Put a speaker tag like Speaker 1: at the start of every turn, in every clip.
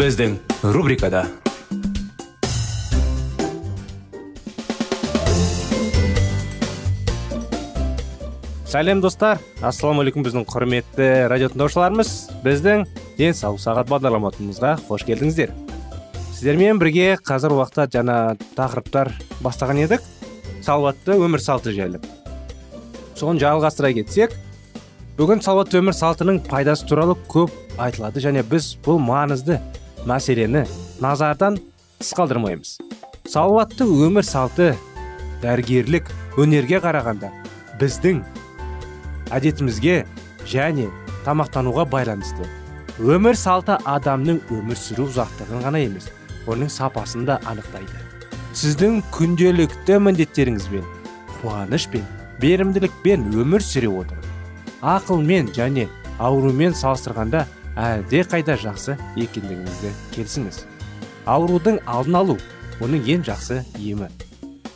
Speaker 1: Біздің рубрикада сәлем достар ассалаумағалейкум біздің құрметті радио тыңдаушыларымыз біздің денсаулық сағат бағдарламамызға қош келдіңіздер сіздермен бірге қазір уақытта жаңа тақырыптар бастаған едік салауатты өмір салты жайлы соны жалғастыра кетсек бүгін салауатты өмір салтының пайдасы туралы көп айтылады және біз бұл маңызды мәселені назардан тыс қалдырмаймыз. Салауатты өмір салты дәрігерлік өнерге қарағанда біздің әдетімізге және тамақтануға байланысты. Өмір салты адамның өмір сүру ұзақтығын ғана емес оның сапасын да анықтайды. Сіздің күнделікті міндеттеріңізбен қуанышпен берімділікпен өмір сүре отырып ақылмен және аурумен салыстырғанда әлде қайда жақсы екендігіңізді келсіңіз аурудың алдын алу оның ең жақсы емі.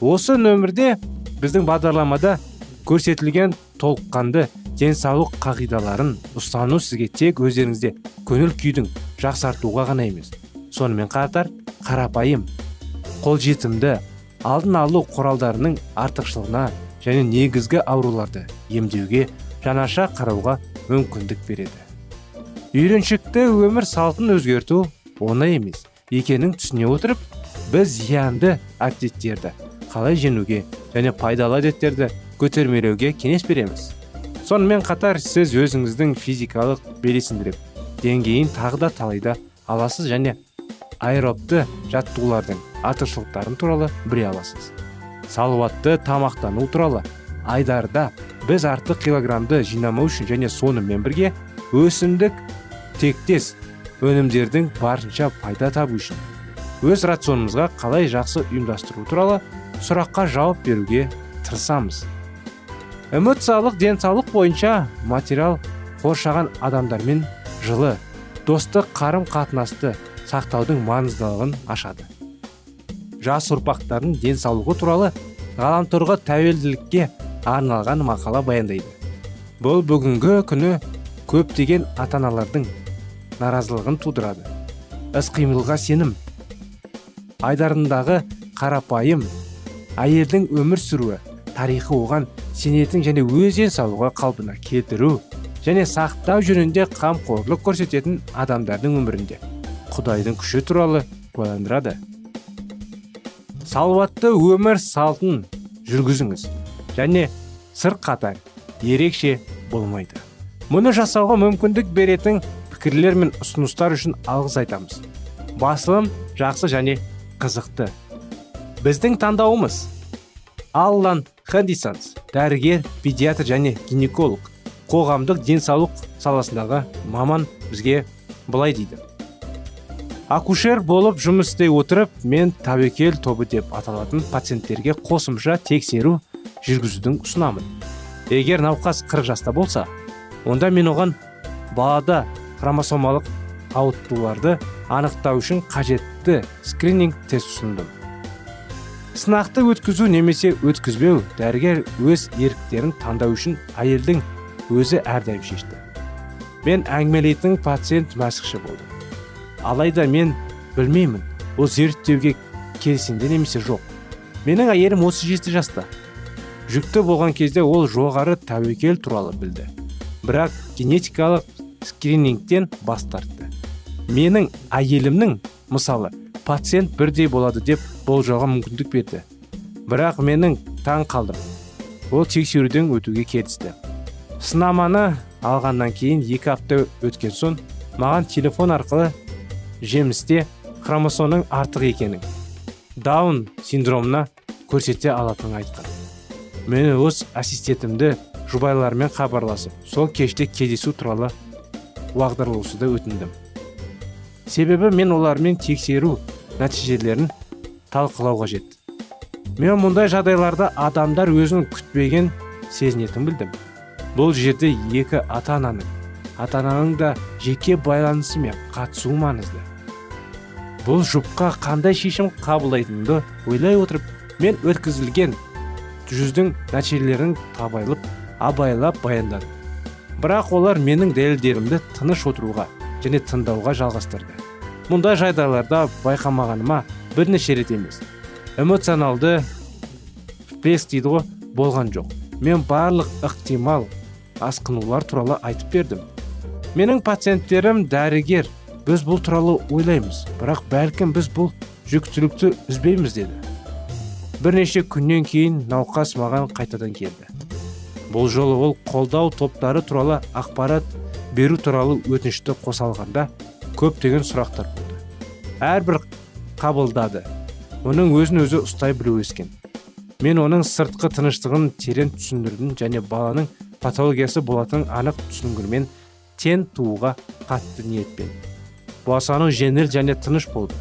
Speaker 1: Осы нөмірде біздің бағдарламада көрсетілген толыққанды денсаулық қағидаларын ұстану сізге тек өздеріңізде көңіл күйдің жақсартуға ғана емес. Сонымен қатар қарапайым қолжетімді алдын алу құралдарының артықшылығына және негізгі ауруларды емдеуге жаңаша қарауға мүмкіндік береді. Үйреншікті өмір салтын өзгерту оңай емес. Екенін түсіне отырып біз зиянды әдеттерді қалай жеңуге және пайдалы әдеттерді көтермелеуге кеңес береміз. Сонымен қатар сіз өзіңіздің физикалық белесіндіріп деңгейін тағы да талайда аласыз және аэробты жаттығулардың артықшылықтарын туралы біле аласыз. Салауатты тамақтану туралы айдарда біз артық килограммды жинамау үшін және сонымен бірге өсімдік тектес өнімдердің барынша пайда табу үшін. Өз рационымызға қалай жақсы ұйымдастыру туралы сұраққа жауап беруге тырысамыз. Эмоциялық денсаулық бойынша материал қоршаған адамдармен жылы достық қарым қатынасты сақтаудың маңыздылығын ашады. Жас ұрпақтардың денсаулығы туралы ғаламторға тәуелділікке арналған мақала баяндайды. Бұл бүгінгі күні көптеген ата аналардың наразылығын тудырады. Іс қимылға сенім. Айдарындағы қарапайым әйелдің өмір сүруі тарихы оған сенетін және өз денсаулығы қалпына келтіру және сақтау жөнінде қамқорлық көрсететін адамдардың өмірінде. Құдайдың күші туралы куәландырады. Салауатты өмір салтын жүргізіңіз және сыр қатар ерекше болмайды. Мұны жасауға мүмкіндік беретін пікірлер мен ұсыныстар үшін алғыс айтамыз. Басылым жақсы және қызықты. Біздің таңдауымыз аллан хэндисонс дәрігер педиатр және гинеколог қоғамдық денсаулық саласындағы маман бізге былай дейді. Акушер болып жұмыс істей отырып мен тәуекел тобы деп аталатын пациенттерге қосымша тексеру жүргізудің ұсынамын. Егер науқас 40 жаста болса онда мен оған балада хромосомалық ауытқуларды анықтау үшін қажетті скрининг тест ұсындым. Сынақты өткізу немесе өткізбеу дәрігер өз еріктерін таңдау үшін әйелдің өзі әрдайым шешті. Мен әңгімелейтін пациент мәсіхші болды алайда мен білмеймін ол зерттеуге келісімде немесе жоқ. Менің әйелім 37 жаста. Жүкті болған кезде ол жоғары тәуекел туралы білді. Бірақ генетикалық скринингтен бас тартты. Менің әйелімнің мысалы пациент бірдей болады деп болжауға мүмкіндік берді. Бірақ менің таң қалдым. Ол тексеруден өтуге келісті. Сынаманы алғаннан кейін екі апта өткен соң маған телефон арқылы жемісте хромосомның артық екенін даун синдромына көрсете алатынын айтқан. Мен өз ассистентімді жұбайларымен хабарласып сол кеште кездесу туралы уағдарласуды өтіндім. Себебі мен олармен тексеру нәтижелерін талқылау қажет. Мен мұндай жағдайларда адамдар өзін күтпеген сезінетін білдім. Бұл жерде екі ата ананың ата ананың да жеке байланысы мен қатысуы маңызды. Бұл жұпқа қандай шешім қабылдайтынымды ойлай отырып мен өткізілген жүздің нәтижелерін табайлып абайлап баяндадым. Бірақ олар менің дәлелдерімді тыныш отыруға және тыңдауға жалғастырды. Мұндай жағдайларда байқамағаныма бірнеше рет емес эмоционалды всплеск дейді ғой болған жоқ. Мен барлық ықтимал асқынулар туралы айтып бердім. Менің пациенттерім дәрігер біз бұл туралы ойлаймыз бірақ бәлкім біз бұл жүктілікті үзбейміз деді. Бірнеше күннен кейін науқас маған қайтадан келді. Бұл жолы ол қолдау топтары туралы ақпарат беру туралы өтінішті қоса алғанда көптеген сұрақтар болды. Әрбір қабылдады. Оның өзін өзі ұстай білу өскен. Мен оның сыртқы тыныштығын терең түсіндірдім және баланың патологиясы болатын анық түсінгірмен тен тууға қатты ниетпен. Босану жеңіл және тыныш болды.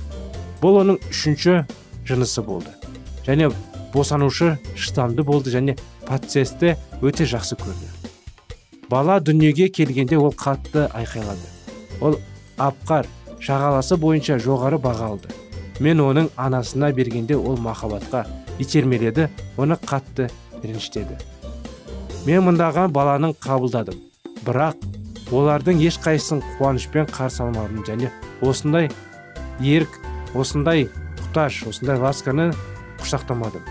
Speaker 1: Бұл оның үшінші жынысы болды. Және босанушы шыдамды болды және процесті өте жақсы көрді. Бала дүниеге келгенде ол қатты айқайлады. Ол апқар шағаласы бойынша жоғары баға алды. Мен оның анасына бергенде ол махаббатқа итермеледі оны қатты ренжітеді. Мен мындаған баланың қабылдадым. Бірақ олардың ешқайсысын қуанышпен қарсы алмадым және осындай ерік осындай құташ осындай ласканы құшақтамадым.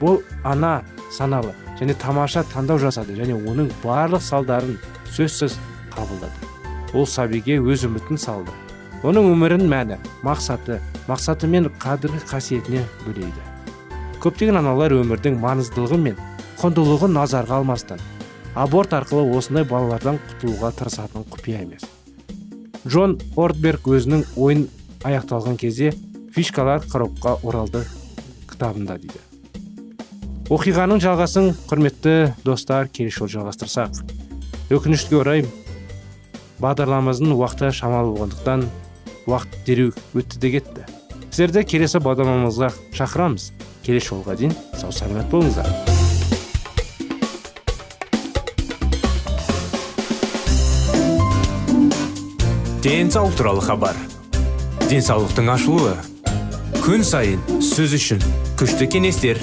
Speaker 1: Бұл ана саналы және тамаша таңдау жасады және оның барлық салдарын сөзсіз қабылдады. Ол сәбиге өз үмітін салды. Оның өмірін мәні мақсаты мақсаты мен қадірлі қасиетіне бөлейді. Көптеген аналар өмірдің маңыздылығы мен құндылығын назарға алмастан аборт арқылы осындай балалардан құтылуға тырысатын құпия емес. Джон ортберг өзінің ойын аяқталған кезде фишкалар қырыққа оралды кітабында дейді. Оқиғаның жалғасын құрметті достар келесі жолы жалғастырсақ. Өкінішке орай бағдарламамыздың уақыты шамалы болғандықтан уақыт дереу өтті де кетті. Сіздерді келесі бағдарламамызға шақырамыз. Келесі жолға дейін сау саламат болыңыздар.
Speaker 2: Денсаулық туралы хабар. Денсаулықтың ашылуы. Күн сайын сөз үшін күшті кеңестер.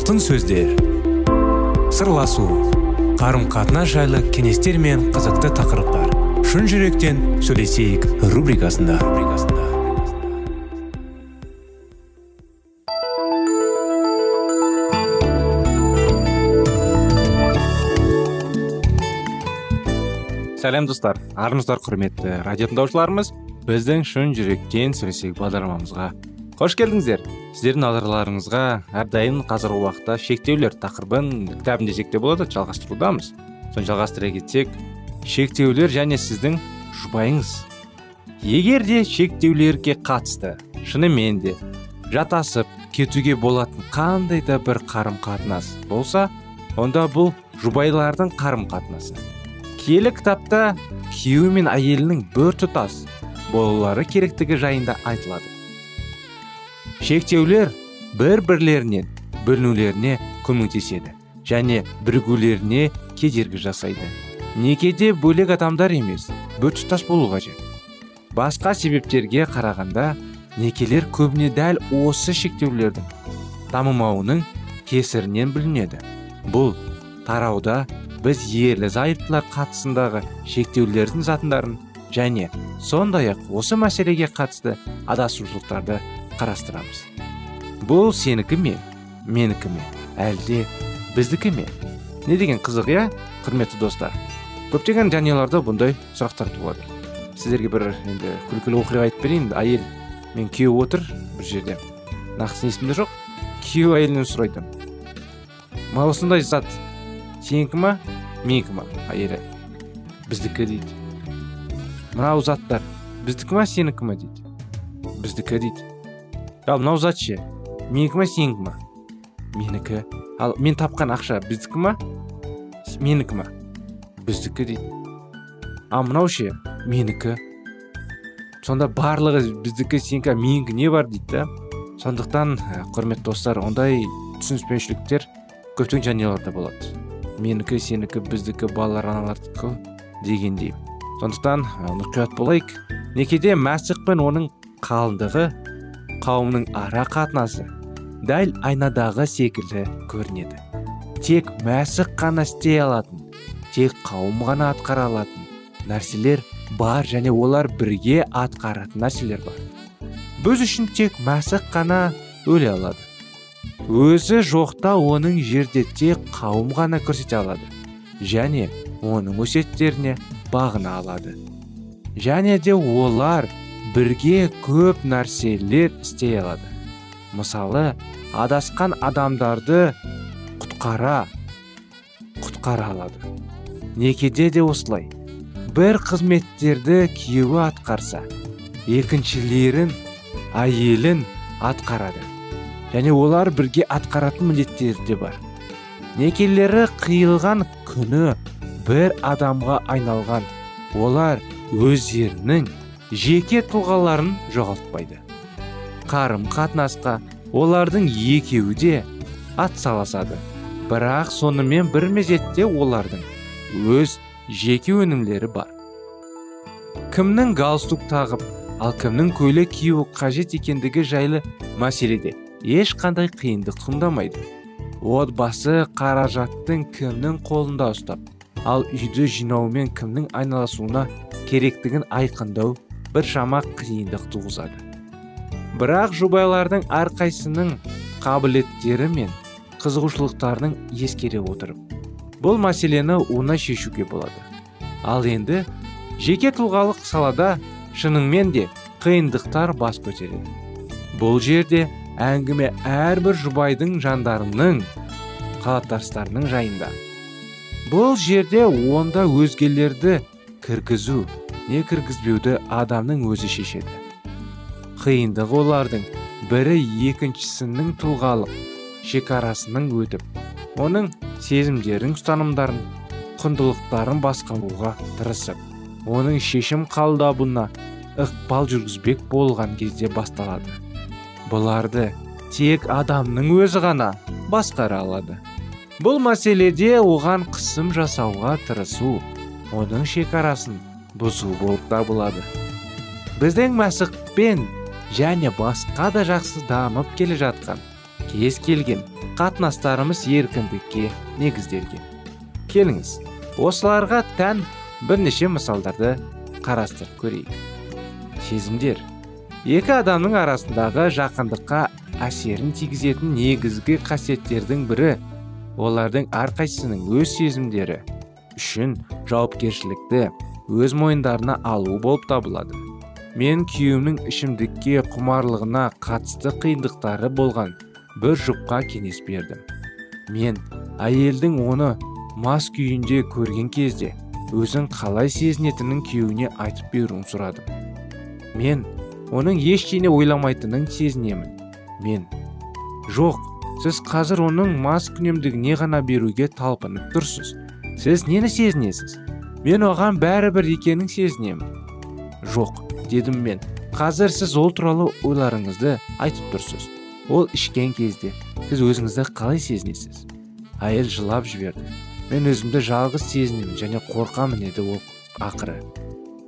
Speaker 2: Алтын сөздер. Сырласу қарым қатынас жайлы кеңестер мен қызықты тақырыптар. Шын жүректен сөйлесейік рубрикасында.
Speaker 1: Сәлем достар. Армысыздар құрметті радио тыңдаушыларымыз біздің шын жүректен сөйлесейік бағдарламамызға. Қош келдіңіздер. Сіздердің назарларыңызға әрдайым қазіргі уақытта шектеулер тақырыбын кітабын десек те болады жалғастырудамыз. Соны жалғастыра кетсек шектеулер және сіздің жұбайыңыз. Егер де шектеулерге қатысты шынымен де жатасып кетуге болатын қандай да бір қарым қатынас болса онда бұл жұбайлардың қарым қатынасы киелі кітапта күйеуі мен әйелінің біртұтас болулары керектігі жайында айтылады. Шектеулер бір бірлерінен бөлінулеріне көмектеседі және бірігулеріне кедергі жасайды. Некеде бөлек адамдар емес біртұтас болу қажет. Басқа себептерге қарағанда некелер көбіне дәл осы шектеулердің дамымауының кесірінен бүлінеді бұл тарауда біз ерлі зайыптылар қатысындағы шектеулердің затындарын және сондай ақ осы мәселеге қатысты адасушылықтарды қарастырамыз бұл сенікі ме менікі ме әлде біздікі ме не деген қызық иә құрметті достар көптеген жанұяларда бұндай сұрақтар туады сіздерге бір енді күлкілі оқиға айтып берейін әйел мен күйеу отыр бір жерде нақтысын есімде жоқ күйеу әйелінен сұрайды мына осындай зат сенікі ма менікі ма әйелі біздікі дейді мынау заттар біздікі ма сенікі ма дейді біздікі дейді ал мынау зат ше менікі ма сенікі ма менікі. Ал мен тапқан ақша біздікі ма? Менікі ма біздікі дейді. Ал мынау ше? Менікі. Сонда барлығы біздікі сенікі менікі не бар дейді да? Сондықтан құрметті достар ондай түсініспеушіліктер көптеген жанұяларда болады. Менікі сенікі біздікі балалар аналардікі дегендей. Сондықтан мұқият болайық. Некеде мәсіқ пен оның қалыңдығы қауымның ара қатынасы дәл айнадағы секілді көрінеді. Тек мәсіқ қана істей алатын тек қауым ғана атқара алатын нәрселер бар және олар бірге атқаратын нәрселер бар. Біз үшін тек мәсіқ қана өле алады. Өзі жоқта оның жерде тек қауым ғана көрсете алады және оның өсеттеріне бағына алады. Және де олар бірге көп нәрселер істей алады. Мысалы адасқан адамдарды құтқара құтқара алады. Некеде де осылай. Бір қызметтерді күйеуі атқарса екіншілерін әйелін атқарады. Және олар бірге атқаратын міндеттері де бар. Некелері қиылған күні бір адамға айналған олар өздерінің жеке тұлғаларын жоғалтпайды. Қарым қатынасқа олардың екеуі де атсаласады бірақ сонымен бір мезетте олардың өз жеке өнімлері бар. Кімнің галстук тағып ал кімнің көйлек киюі қажет екендігі жайлы мәселеде ешқандай қиындық туындамайды. Отбасы қаражаттың кімнің қолында ұстап ал үйді жинаумен кімнің айналасуына керектігін айқындау бір шама қиындық туғызады. Бірақ жұбайлардың әрқайсының қабілеттері мен қызығушылықтарын ескере отырып бұл мәселені оңай шешуге болады. Ал енді жеке тұлғалық салада шыныңмен де қиындықтар бас көтереді. Бұл жерде әңгіме әрбір жұбайдың жандарының қалаптастарының жайында. Бұл жерде онда өзгелерді кіргізу не кіргізбеуді адамның өзі шешеді. Қиындық олардың. Бірі екіншісінің тұлғалық шекарасының өтіп оның сезімдерін ұстанымдарын құндылықтарын басқаруға тырысып оның шешім қабылдауына ықпал жүргізбек болған кезде басталады. Бұларды тек адамның өзі ғана басқара алады. Бұл мәселеде оған қысым жасауға тырысу оның шекарасын бұзу болып табылады біздің мәсіқпен және басқа да жақсы дамып келе жатқан кез келген қатынастарымыз еркіндікке негізделген. Келіңіз осыларға тән бірнеше мысалдарды қарастырып көрейік. Сезімдер. Екі адамның арасындағы жақындыққа әсерін тигізетін негізгі қасиеттердің бірі олардың әрқайсысының өз сезімдері үшін жауапкершілікті өз мойындарына алу болып табылады. Мен күйеуімнің ішімдікке құмарлығына қатысты қиындықтары болған бір жұпқа кеңес бердім. Мен әйелдің оны мас күйінде көрген кезде өзін қалай сезінетінін күйеуіне айтып беруін сұрадым. Мен оның ештеңе ойламайтынын сезінемін. Мен жоқ сіз қазір оның мас күнемдігіне ғана беруге талпынып тұрсыз. Сіз нені сезінесіз? Мен оған бәрібір екенін сезінемін жоқ дедім мен. Қазір сіз ол туралы ойларыңызды айтып тұрсыз. Ол ішкен кезде сіз өзіңізді қалай сезінесіз? Әйел жылап жіберді. Мен өзімді жалғыз сезінемін және қорқамын деді ол ақыры.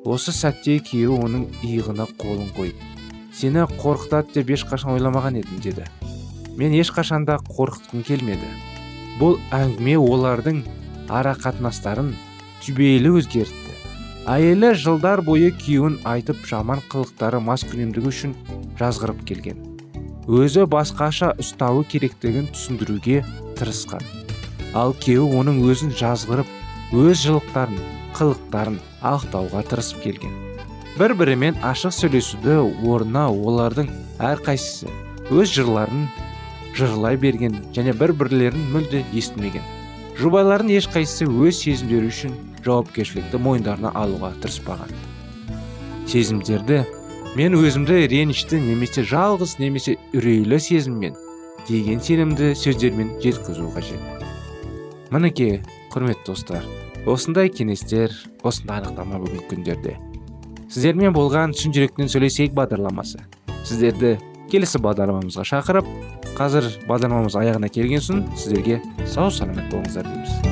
Speaker 1: Осы сәтте күйеуі оның иығына қолын қойып сені қорқытады деп ешқашан ойламаған едім деді. Мен ешқашанда қорқытқым келмеді. Бұл әңгіме олардың ара қатынастарын түбейлі өзгертті. Әйелі жылдар бойы күйеуін айтып жаман қылықтары маскүнемдігі үшін жазғырып келген. Өзі басқаша ұстауы керектігін түсіндіруге тырысқан. Ал күйеуі оның өзін жазғырып өз жылықтарын қылықтарын ақтауға тырысып келген. Бір бірімен ашық сөйлесуді орнына олардың әрқайсысы өз жырларын жырлай берген және бір бірлерін мүлде естімеген. Жұбайлардың ешқайсысы өз сезімдері үшін жауапкершілікті мойындарына алуға тырыспаған. Сезімдерді мен өзімді ренішті немесе жалғыз немесе үрейлі сезіммен деген сенімді сөздермен жеткізу қажет. Мінекей құрметті достар осындай кеңестер осындай анықтама бүгінгі күндерде. Сіздермен болған шын жүректен сөйлесейік бағдарламасы. Сіздерді келесі бағдарламамызға шақырып қазір бағдарламамыз аяғына келген соң сіздерге сау саламат болыңыздар дейміз.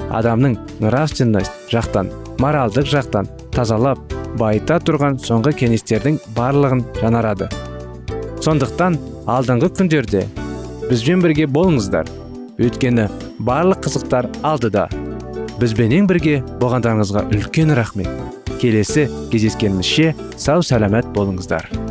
Speaker 1: адамның нравственность жақтан моральдық жақтан тазалап байыта тұрған соңғы кеңестердің барлығын жанарады. сондықтан алдыңғы күндерде бізбен бірге болыңыздар. Өйткені барлық қызықтар алдыда. Бізбенен бірге болғандарыңызға үлкен рахмет. Келесі кездескенімізше сау сәлемет болыңыздар.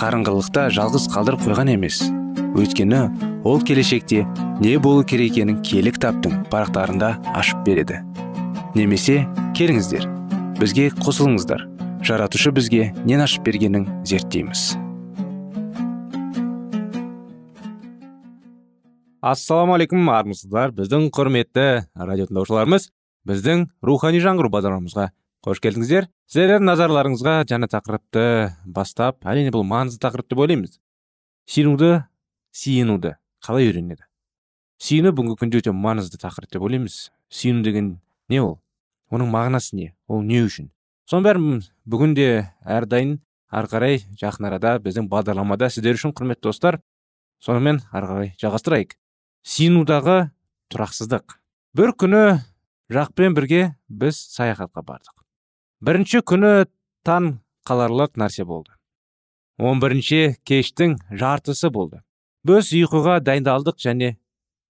Speaker 1: қарыңғылықта жалғыз қалдырып қойған емес. Өйткені ол келешекте не болу керек екенін киелі кітаптың парақтарында ашып береді. Немесе келіңіздер бізге қосылыңыздар. Жаратушы бізге нен ашып бергенін зерттейміз. Ассалаумағалейкум армысыздар. Біздің құрметті радио тыңдаушыларымыз біздің рухани жаңғыру бағдарламамызға қош келдіңіздер. Сіздердің назарларыңызға жаңа тақырыпты бастап әрине бұл маңызды тақырып деп ойлаймыз. Сенуді сиынуды қалай үйренеді? Сүйіну бүгінгі күнде өте маңызды тақырып деп ойлаймыз. Сүйіну деген не ол? Оның мағынасы не? Ол не үшін? Соның бәрін бүгін де әрдайым ары қарай жақын арада біздің бағдарламада сіздер үшін құрметті достар сонымен ары қарай жалғастырайық. Сиынудағы тұрақсыздық. Бір күні жақпен бірге біз саяхатқа бардық. Бірінші күні таң қаларлық нәрсе болды. Он бірінші кештің жартысы болды. Біз ұйқыға дайындалдық және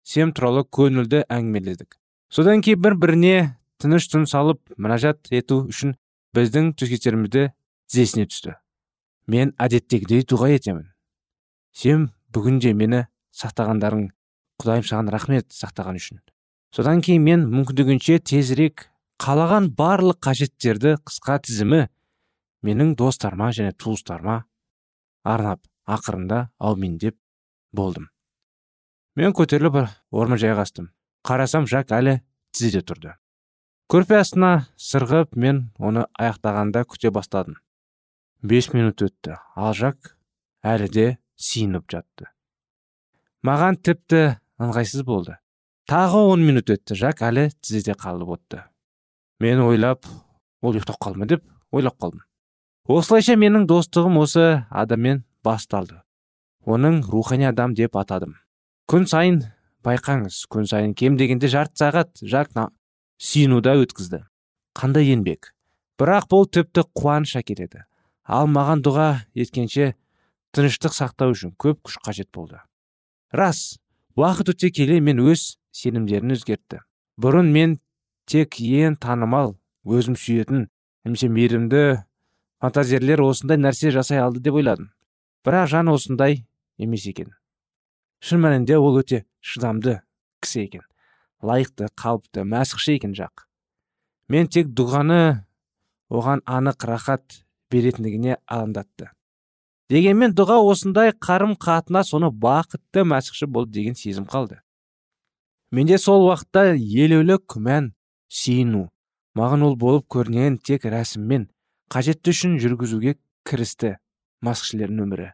Speaker 1: сем туралы көңілді әңгімеледік. Содан кейін бір біріне тыныш түн салып мінәжат ету үшін біздің төсектерімізді тізесіне түсті. Мен әдеттегідей дұға етемін. Сен бүгінде мені сақтағандарың құдайым саған рахмет сақтаған үшін. Содан кейін мен мүмкіндігінше тезірек қалаған барлық қажеттерді қысқа тізімі менің достарыма және туыстарыма арнап ақырында аумин деп болдым. Мен көтеріліп орныма жайғастым қарасам жак әлі тізеде тұрды. Көрпе астына сырғып мен оны аяқтағанда күте бастадым. Бес минут өтті. Ал жак әлі де сиініп жатты. Маған тіпті ыңғайсыз болды. Тағы он минут өтті. Жак әлі тізеде қалып отты. Мен ойлап ол ұйықтап қалды деп ойлап қалдым. Осылайша менің достығым осы адаммен басталды. Оның рухани адам деп атадым. Күн сайын байқаңыз күн сайын кем дегенде жарты сағат жак сүйінуда өткізді. Қандай еңбек? Бірақ бұл тіпті қуаныш әкеледі ал маған дұға еткенше тыныштық сақтау үшін көп күш қажет болды. Рас уақыт өте келе мен өз сенімдерін өзгертті. Бұрын мен тек ең танымал өзім сүйетін немесе мейірімді фантазерлер осындай нәрсе жасай алды деп ойладым. Бірақ жан осындай емес екен. Шын мәнінде ол өте шыдамды кісі екен. Лайықты қалыпты мәсіхші екен жақ. Мен тек дұғаны оған анық рахат беретіндігіне алаңдатты. Дегенмен дұға осындай қарым қатынас соны бақытты мәсіхші болды деген сезім қалды. Менде сол уақытта елеулі күмән сүйіну маған ол болып көрінген тек рәсіммен қажетті үшін жүргізуге кірісті масқішілердің өмірі.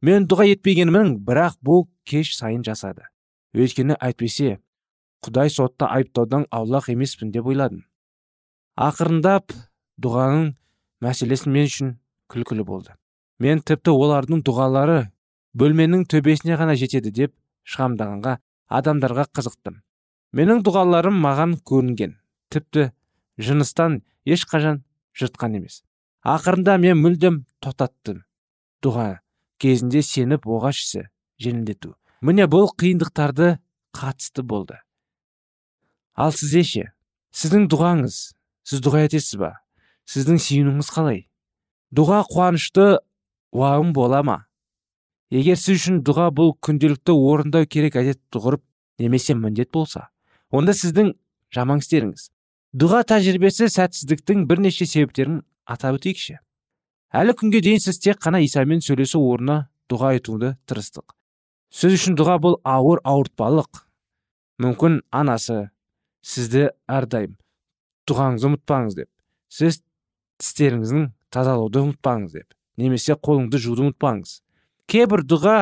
Speaker 1: Мен дұға етпегенмін бірақ бұл кеш сайын жасады. Өйткені әйтпесе құдай сотта айыптаудан аулақ емеспін деп ойладым. Ақырындап дұғаның мәселесі мен үшін күлкілі болды. Мен тіпті олардың дұғалары бөлменің төбесіне ғана жетеді деп шығамдағанға адамдарға қызықтым. Менің дұғаларым маған көрінген. Тіпті жыныстан ешқашан жыртқан емес. Ақырында мен мүлдем тоқтаттым дұға кезінде сеніп оғаш ісі жеңілдету. Міне бұл қиындықтарды қатысты болды. Ал сізде ше сіздің дұғаңыз сіз дұға етесіз ба? Сіздің сүйінуіңіз қалай? Дұға қуанышты уағым бола ма? Егер сіз үшін дұға бұл күнделікті орындау керек әдет тұғырып немесе міндет болса онда сіздің жаман істеріңіз дұға тәжірибесі сәтсіздіктің бірнеше себептерін атап өтейікші әлі күнге дейін сіз тек қана исамен сөйлесу орнына дұға айтуды тырыстық. Сіз үшін дұға бұл ауыр ауыртпалық. Мүмкін анасы сізді әрдайым дұғаңызды ұмытпаңыз деп. Сіз тістеріңіздің тазалауды ұмытпаңыз деп немесе қолыңды жууды ұмытпаңыз. Кейбір дұға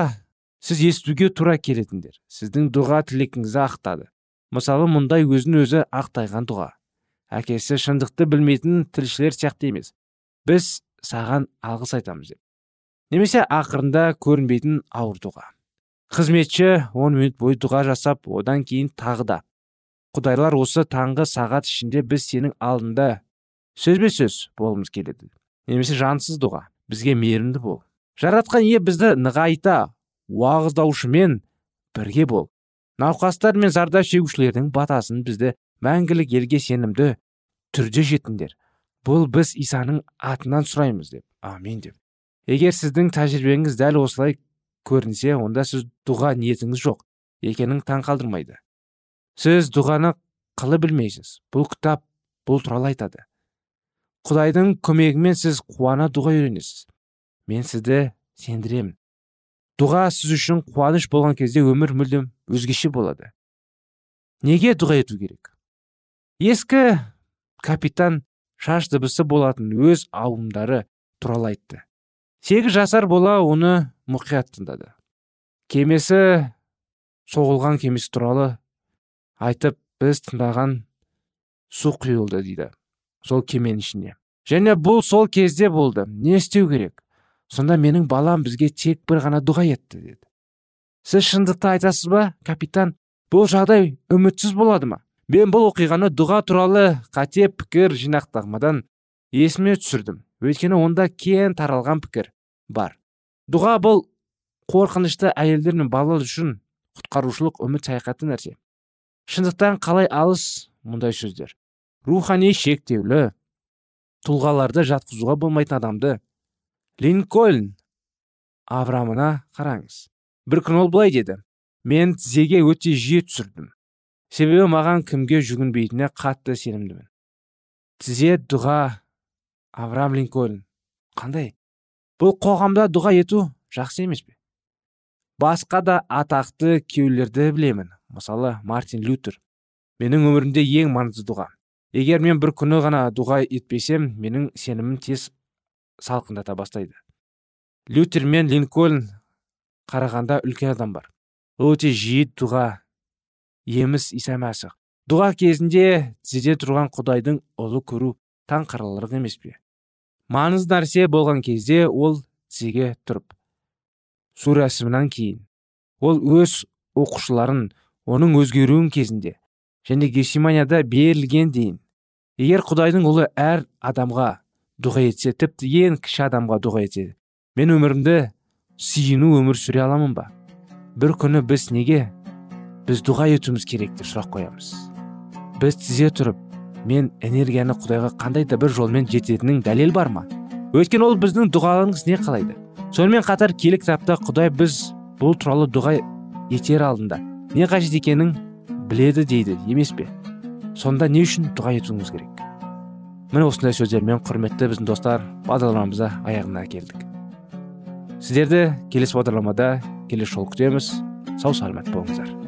Speaker 1: сіз естуге тура келетіндер. Сіздің дұға тілегіңізді ақтады. Мысалы мұндай өзін өзі ақтайған дұға. Әкесі шындықты білмейтін тілшілер сияқты емес. Біз саған алғыс айтамыз деп. Немесе ақырында көрінбейтін ауыр дұға. Қызметші он минут бойы дұға жасап одан кейін тағы да. Құдайлар осы таңғы сағат ішінде біз сенің алдында сөзбе сөз болғымыз келеді. Немесе жансыз дұға. Бізге мейірімді бол. Жаратқан ие бізді нығайта уағыздаушымен бірге бол. Науқастар мен зардап шегушілердің батасын бізді мәңгілік елге сенімді түрде жетіңдер. Бұл біз исаның атынан сұраймыз деп. Амин деп. Егер сіздің тәжірибеңіз дәл осылай көрінсе онда сіз дұға ниетіңіз жоқ екенін таң қалдырмайды. Сіз дұғаны қылы білмейсіз. Бұл кітап бұл туралы айтады. Құдайдың көмегімен сіз қуана дұға үйренесіз. Мен сізді сендіремін. Дұға сіз үшін қуаныш болған кезде өмір мүлдем өзгеше болады. Неге дұға ету керек? Ескі капитан шаш дыбысы болатын өз ауымдары туралы айтты. Сегіз жасар бола оны мұқият тыңдады. Кемесі соғылған кемесі туралы айтып біз тыңдаған су құйылды дейді сол кеменің ішіне. Және бұл сол кезде болды. Не істеу керек? Сонда менің балам бізге тек бір ғана дұға етті деді. Сіз шындықты айтасыз ба капитан? Бұл жағдай үмітсіз болады ма? Мен бұл оқиғаны дұға туралы қате пікір жинақтағмадан есіме түсірдім. Өйткені онда кен таралған пікір бар. Дұға бұл қорқынышты әйелдер мен балалар үшін құтқарушылық үміт саяхаты нәрсе. Шындықтан қалай алыс мұндай сөздер. Рухани шектеулі тұлғаларды жатқызуға болмайтын адамды линкольн аврамына қараңыз. Бір күні ол былай деді. Мен тізеге өте жиі түсірдім. Себебі маған кімге жүгінбейтініне қатты сенімдімін тізе дұға авраам линкольн. Қандай? Бұл қоғамда дұға ету жақсы емес пе? Басқа да атақты күйеулерді білемін. Мысалы мартин лютер. Менің өмірімде ең маңызды дұға. Егер мен бір күні ғана дұға етпесем менің сенімім тез салқындата бастайды. Лютер мен линкольн қарағанда үлкен адам бар. Ол өте жиі дұға еміс иса мәсіх. Дұға кезінде тізеде тұрған құдайдың ұлы көру таң қараларлық емес пе? Маңызды нәрсе болған кезде ол тізеге тұрып су рәсімінен кейін ол өз оқушыларын оның өзгеруін кезінде және гефсиманияда берілген дейін. Егер құдайдың ұлы әр адамға дұға етсе тіпті ең кіші адамға дұға етсе мен өмірімді сүйіну өмір сүре аламын ба? Бір күні біз неге біз дұға етуіміз керек деп сұрақ қоямыз біз тізе тұрып мен энергияны құдайға қандай да бір жолмен жететінін дәлел бар ма өйткені ол біздің дұғаларымыз не қалайды сонымен қатар келік кітапта құдай біз бұл туралы дұға етер алдында не қажет екенін біледі дейді емес пе сонда не үшін дұға етуіміз керек міне осындай сөздермен құрметті біздің достар бағдарламамызды аяғына келдік сіздерді келесі бағдарламада келесі жолы күтеміз сау саламат болыңыздар